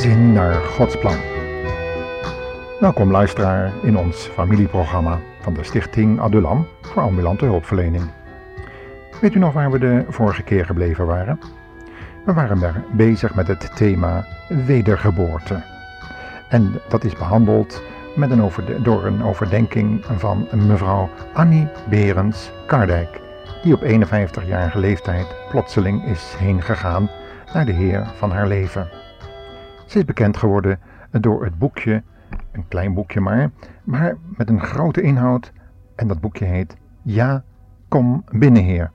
gezin naar Gods plan. Welkom luisteraar in ons familieprogramma van de Stichting Adulam voor ambulante hulpverlening. Weet u nog waar we de vorige keer gebleven waren? We waren bezig met het thema wedergeboorte. En dat is behandeld met een door een overdenking van mevrouw Annie Berends Kardijk, die op 51-jarige leeftijd plotseling is heen gegaan naar de Heer van haar leven. Ze is bekend geworden door het boekje, een klein boekje maar, maar met een grote inhoud. En dat boekje heet Ja, kom binnen Heer.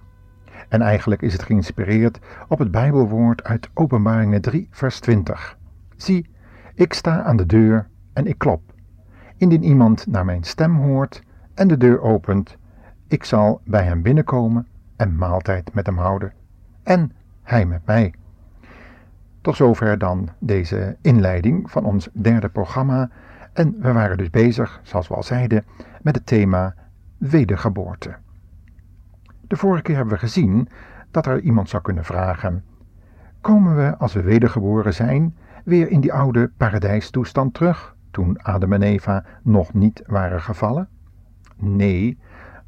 En eigenlijk is het geïnspireerd op het Bijbelwoord uit Openbaringen 3, vers 20. Zie, ik sta aan de deur en ik klop. Indien iemand naar mijn stem hoort en de deur opent, ik zal bij hem binnenkomen en maaltijd met hem houden. En hij met mij. Tot zover dan deze inleiding van ons derde programma. En we waren dus bezig, zoals we al zeiden, met het thema wedergeboorte. De vorige keer hebben we gezien dat er iemand zou kunnen vragen: Komen we als we wedergeboren zijn weer in die oude paradijstoestand terug, toen Adam en Eva nog niet waren gevallen? Nee,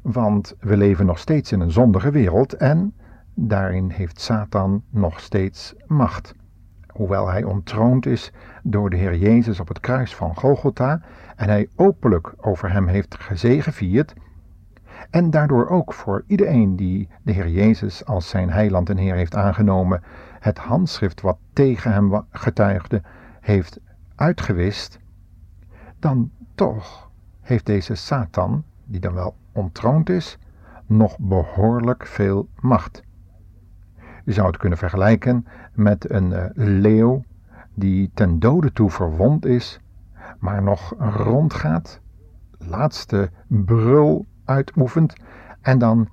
want we leven nog steeds in een zondige wereld en daarin heeft Satan nog steeds macht hoewel hij ontroond is door de Heer Jezus op het kruis van Golgotha en hij openlijk over hem heeft gezegevierd, en daardoor ook voor iedereen die de Heer Jezus als zijn heiland en Heer heeft aangenomen, het handschrift wat tegen hem getuigde, heeft uitgewist, dan toch heeft deze Satan, die dan wel ontroond is, nog behoorlijk veel macht. Je zou het kunnen vergelijken met een uh, leeuw die ten dode toe verwond is, maar nog rondgaat, laatste brul uitoefent en dan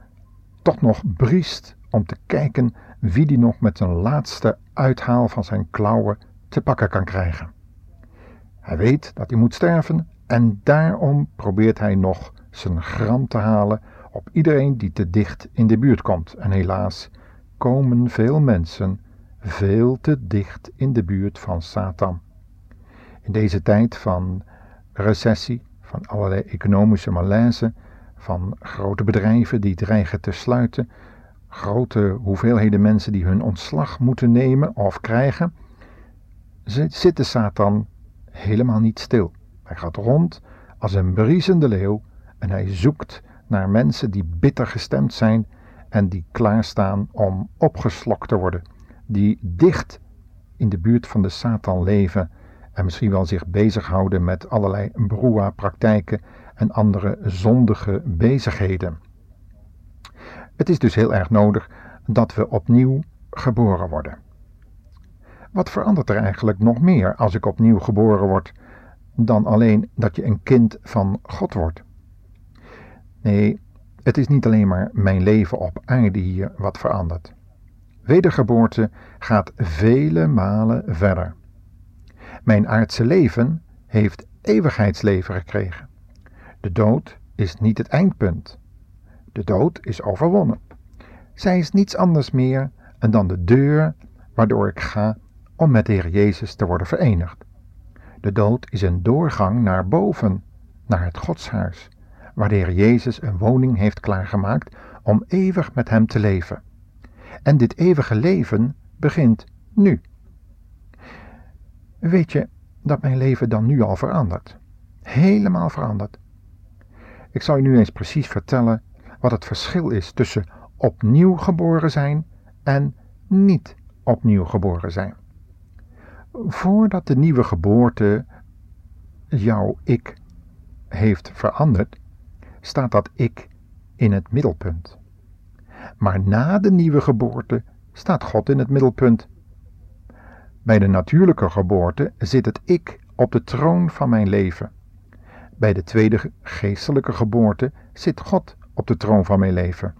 toch nog briest om te kijken wie die nog met zijn laatste uithaal van zijn klauwen te pakken kan krijgen. Hij weet dat hij moet sterven en daarom probeert hij nog zijn gram te halen op iedereen die te dicht in de buurt komt. En helaas, komen veel mensen veel te dicht in de buurt van Satan. In deze tijd van recessie, van allerlei economische malaise, van grote bedrijven die dreigen te sluiten, grote hoeveelheden mensen die hun ontslag moeten nemen of krijgen, zit de Satan helemaal niet stil. Hij gaat rond als een briesende leeuw en hij zoekt naar mensen die bitter gestemd zijn en die klaarstaan om opgeslokt te worden, die dicht in de buurt van de Satan leven en misschien wel zich bezighouden met allerlei broa-praktijken en andere zondige bezigheden. Het is dus heel erg nodig dat we opnieuw geboren worden. Wat verandert er eigenlijk nog meer als ik opnieuw geboren word dan alleen dat je een kind van God wordt? Nee, het is niet alleen maar mijn leven op aarde hier wat verandert. Wedergeboorte gaat vele malen verder. Mijn aardse leven heeft eeuwigheidsleven gekregen. De dood is niet het eindpunt. De dood is overwonnen. Zij is niets anders meer dan de deur waardoor ik ga om met de Heer Jezus te worden verenigd. De dood is een doorgang naar boven, naar het Godshuis waar de Heer Jezus een woning heeft klaargemaakt om eeuwig met Hem te leven. En dit eeuwige leven begint nu. Weet je dat mijn leven dan nu al verandert? Helemaal verandert. Ik zal je nu eens precies vertellen wat het verschil is tussen opnieuw geboren zijn en niet opnieuw geboren zijn. Voordat de nieuwe geboorte jouw ik heeft veranderd, staat dat ik in het middelpunt. Maar na de nieuwe geboorte staat God in het middelpunt. Bij de natuurlijke geboorte zit het ik op de troon van mijn leven. Bij de tweede geestelijke geboorte zit God op de troon van mijn leven.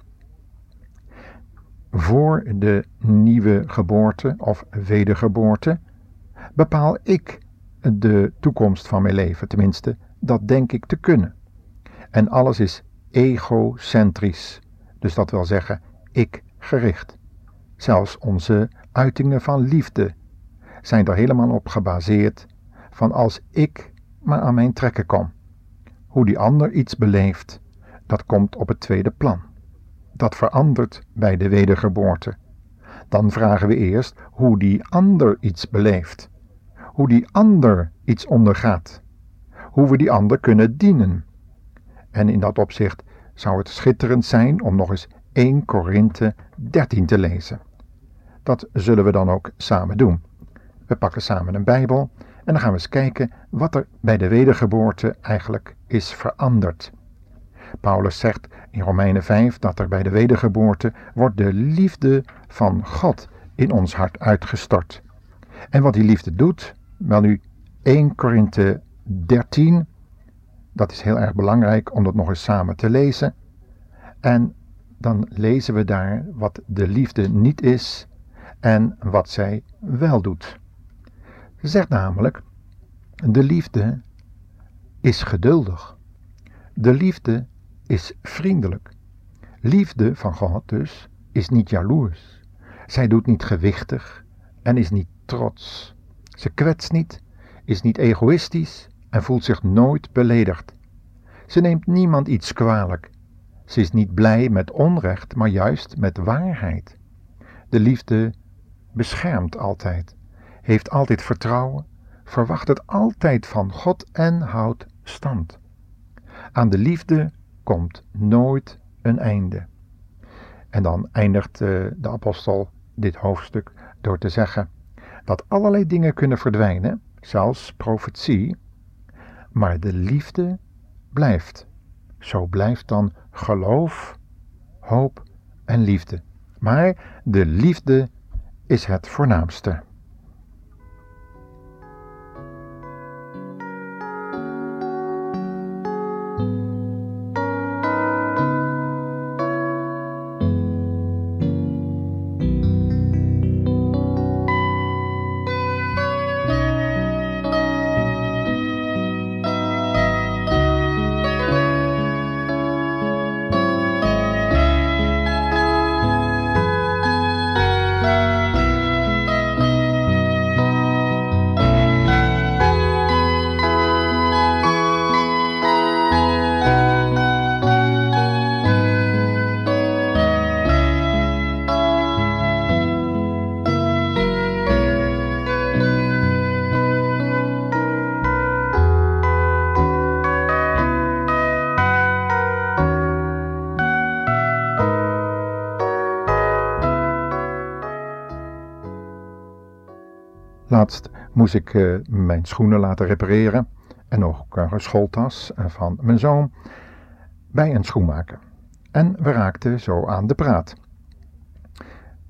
Voor de nieuwe geboorte of wedergeboorte bepaal ik de toekomst van mijn leven, tenminste, dat denk ik te kunnen. En alles is egocentrisch, dus dat wil zeggen ik gericht. Zelfs onze uitingen van liefde zijn er helemaal op gebaseerd van als ik maar aan mijn trekken kom. Hoe die ander iets beleeft, dat komt op het tweede plan. Dat verandert bij de wedergeboorte. Dan vragen we eerst hoe die ander iets beleeft. Hoe die ander iets ondergaat. Hoe we die ander kunnen dienen. En in dat opzicht zou het schitterend zijn om nog eens 1 Korinthe 13 te lezen. Dat zullen we dan ook samen doen. We pakken samen een Bijbel en dan gaan we eens kijken wat er bij de wedergeboorte eigenlijk is veranderd. Paulus zegt in Romeinen 5 dat er bij de wedergeboorte wordt de liefde van God in ons hart uitgestort. En wat die liefde doet, wel nu 1 Korinthe 13, dat is heel erg belangrijk om dat nog eens samen te lezen. En dan lezen we daar wat de liefde niet is en wat zij wel doet. Ze zegt namelijk: de liefde is geduldig. De liefde is vriendelijk. Liefde van God dus is niet jaloers. Zij doet niet gewichtig en is niet trots. Ze kwetst niet, is niet egoïstisch en voelt zich nooit beledigd. Ze neemt niemand iets kwalijk. Ze is niet blij met onrecht, maar juist met waarheid. De liefde beschermt altijd, heeft altijd vertrouwen, verwacht het altijd van God en houdt stand. Aan de liefde komt nooit een einde. En dan eindigt eh, de apostel dit hoofdstuk door te zeggen dat allerlei dingen kunnen verdwijnen, zelfs profetie, maar de liefde blijft. Zo blijft dan geloof, hoop en liefde. Maar de liefde is het voornaamste. Moest ik uh, mijn schoenen laten repareren en ook een schooltas van mijn zoon bij een schoenmaker. En we raakten zo aan de praat.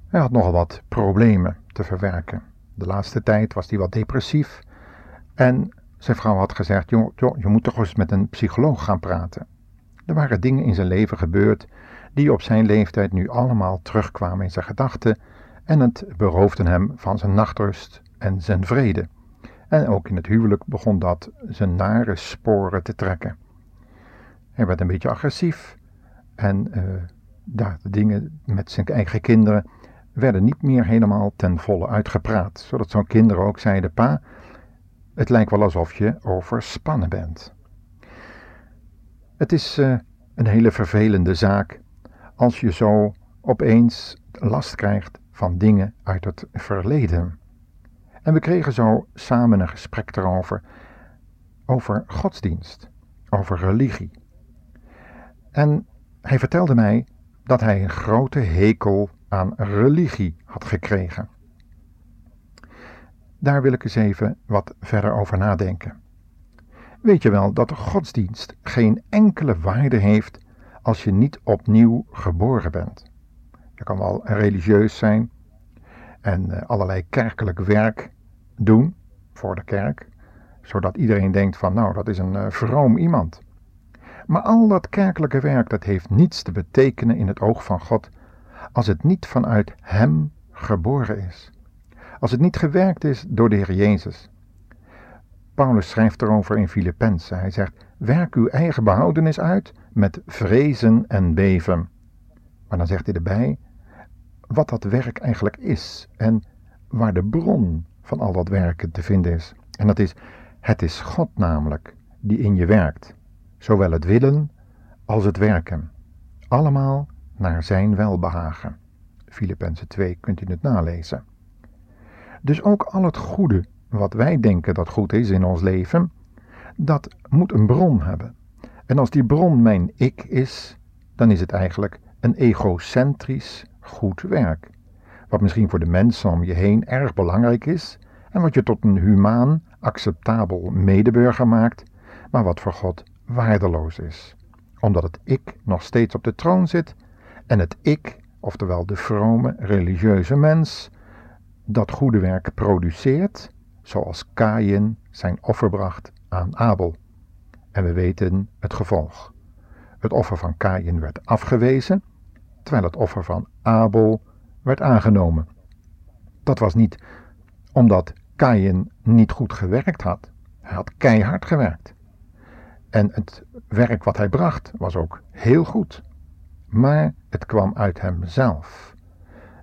Hij had nogal wat problemen te verwerken. De laatste tijd was hij wat depressief en zijn vrouw had gezegd: joh, joh, je moet toch eens met een psycholoog gaan praten. Er waren dingen in zijn leven gebeurd die op zijn leeftijd nu allemaal terugkwamen in zijn gedachten en het beroofden hem van zijn nachtrust en zijn vrede. En ook in het huwelijk begon dat zijn nare sporen te trekken. Hij werd een beetje agressief en uh, de dingen met zijn eigen kinderen werden niet meer helemaal ten volle uitgepraat, zodat zo'n kinderen ook zeiden: Pa, het lijkt wel alsof je overspannen bent. Het is uh, een hele vervelende zaak als je zo opeens last krijgt van dingen uit het verleden. En we kregen zo samen een gesprek erover, over godsdienst, over religie. En hij vertelde mij dat hij een grote hekel aan religie had gekregen. Daar wil ik eens even wat verder over nadenken. Weet je wel dat godsdienst geen enkele waarde heeft als je niet opnieuw geboren bent? Je kan wel religieus zijn en eh, allerlei kerkelijk werk doen voor de kerk, zodat iedereen denkt van nou, dat is een uh, vroom iemand. Maar al dat kerkelijke werk, dat heeft niets te betekenen in het oog van God als het niet vanuit Hem geboren is. Als het niet gewerkt is door de Heer Jezus. Paulus schrijft erover in Filippenzen. Hij zegt, werk uw eigen behoudenis uit met vrezen en beven. Maar dan zegt hij erbij wat dat werk eigenlijk is en waar de bron van al dat werken te vinden is. En dat is, het is God namelijk die in je werkt, zowel het willen als het werken. Allemaal naar zijn welbehagen. Filippenzen 2 kunt u het nalezen. Dus ook al het goede wat wij denken dat goed is in ons leven, dat moet een bron hebben. En als die bron mijn ik is, dan is het eigenlijk een egocentrisch goed werk. Wat misschien voor de mensen om je heen erg belangrijk is en wat je tot een humaan, acceptabel medeburger maakt, maar wat voor God waardeloos is. Omdat het ik nog steeds op de troon zit en het ik, oftewel de vrome religieuze mens, dat goede werk produceert, zoals Kain zijn offer bracht aan Abel. En we weten het gevolg. Het offer van Kain werd afgewezen, terwijl het offer van Abel werd aangenomen. Dat was niet omdat Kain niet goed gewerkt had. Hij had keihard gewerkt. En het werk wat hij bracht was ook heel goed. Maar het kwam uit hemzelf.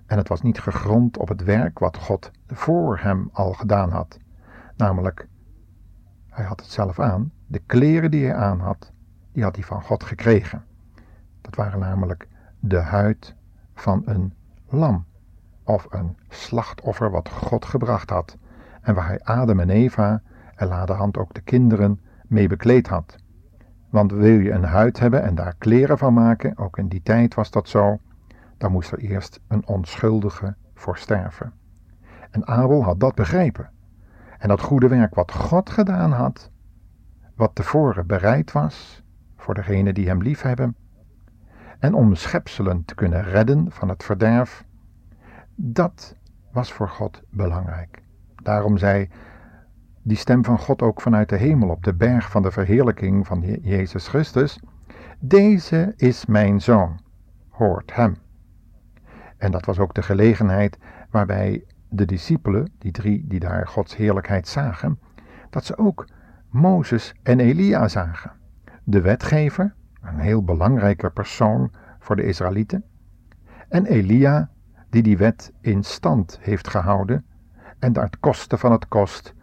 En het was niet gegrond op het werk wat God voor hem al gedaan had. Namelijk, hij had het zelf aan. De kleren die hij aan had, die had hij van God gekregen. Dat waren namelijk de huid van een lam of een slachtoffer wat God gebracht had en waar hij Adam en Eva en hand ook de kinderen mee bekleed had. Want wil je een huid hebben en daar kleren van maken, ook in die tijd was dat zo, dan moest er eerst een onschuldige voor sterven. En Abel had dat begrepen. En dat goede werk wat God gedaan had, wat tevoren bereid was voor degenen die hem liefhebben, en om schepselen te kunnen redden van het verderf, dat was voor God belangrijk. Daarom zei die stem van God ook vanuit de hemel op de berg van de verheerlijking van Jezus Christus: Deze is mijn zoon, hoort hem. En dat was ook de gelegenheid waarbij de discipelen, die drie die daar Gods heerlijkheid zagen, dat ze ook Mozes en Elia zagen. De wetgever, een heel belangrijke persoon voor de Israëlieten, en Elia, die die wet in stand heeft gehouden en het koste van het kost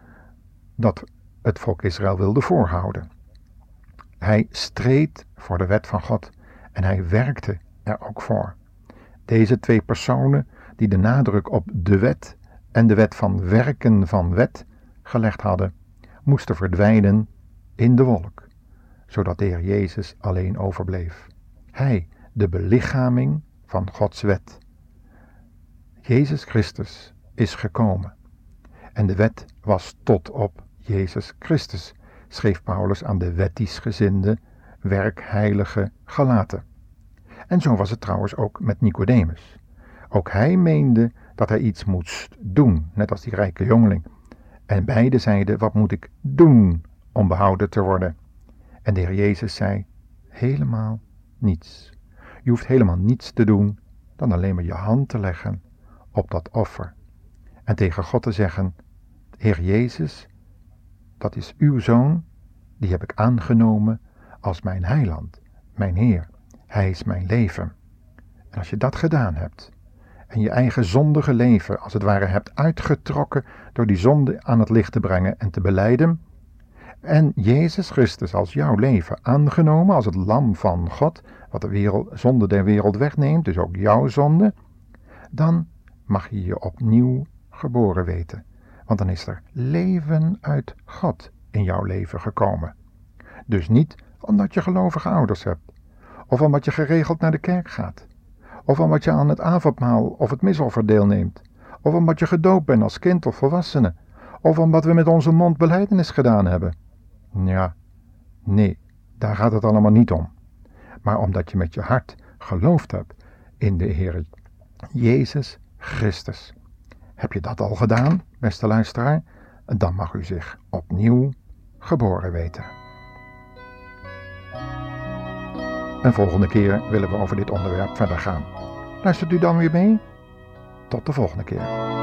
dat het volk Israël wilde voorhouden. Hij streed voor de wet van God en hij werkte er ook voor. Deze twee personen die de nadruk op de wet en de wet van werken van wet gelegd hadden, moesten verdwijnen in de wolk, zodat de Heer Jezus alleen overbleef. Hij, de belichaming van Gods wet. Jezus Christus is gekomen en de wet was tot op Jezus Christus, schreef Paulus aan de wettisch gezinde, werkheilige Galaten. En zo was het trouwens ook met Nicodemus. Ook hij meende dat hij iets moest doen, net als die rijke jongeling. En beide zeiden: Wat moet ik doen om behouden te worden? En de Heer Jezus zei: Helemaal niets. Je hoeft helemaal niets te doen dan alleen maar je hand te leggen op dat offer. En tegen God te zeggen: Heer Jezus, dat is uw zoon, die heb ik aangenomen als mijn heiland, mijn Heer. Hij is mijn leven. En als je dat gedaan hebt, en je eigen zondige leven als het ware hebt uitgetrokken door die zonde aan het licht te brengen en te beleiden, en Jezus Christus als jouw leven aangenomen als het lam van God, wat de wereld, zonde der wereld wegneemt, dus ook jouw zonde, dan mag je je opnieuw geboren weten. Want dan is er leven uit God in jouw leven gekomen. Dus niet omdat je gelovige ouders hebt, of omdat je geregeld naar de kerk gaat, of omdat je aan het avondmaal of het misoffer deelneemt, of omdat je gedoopt bent als kind of volwassene, of omdat we met onze mond beleidenis gedaan hebben. Ja, nee, daar gaat het allemaal niet om. Maar omdat je met je hart geloofd hebt in de Heer Jezus Christus. Heb je dat al gedaan, beste luisteraar? Dan mag u zich opnieuw geboren weten. En volgende keer willen we over dit onderwerp verder gaan. Luistert u dan weer mee? Tot de volgende keer.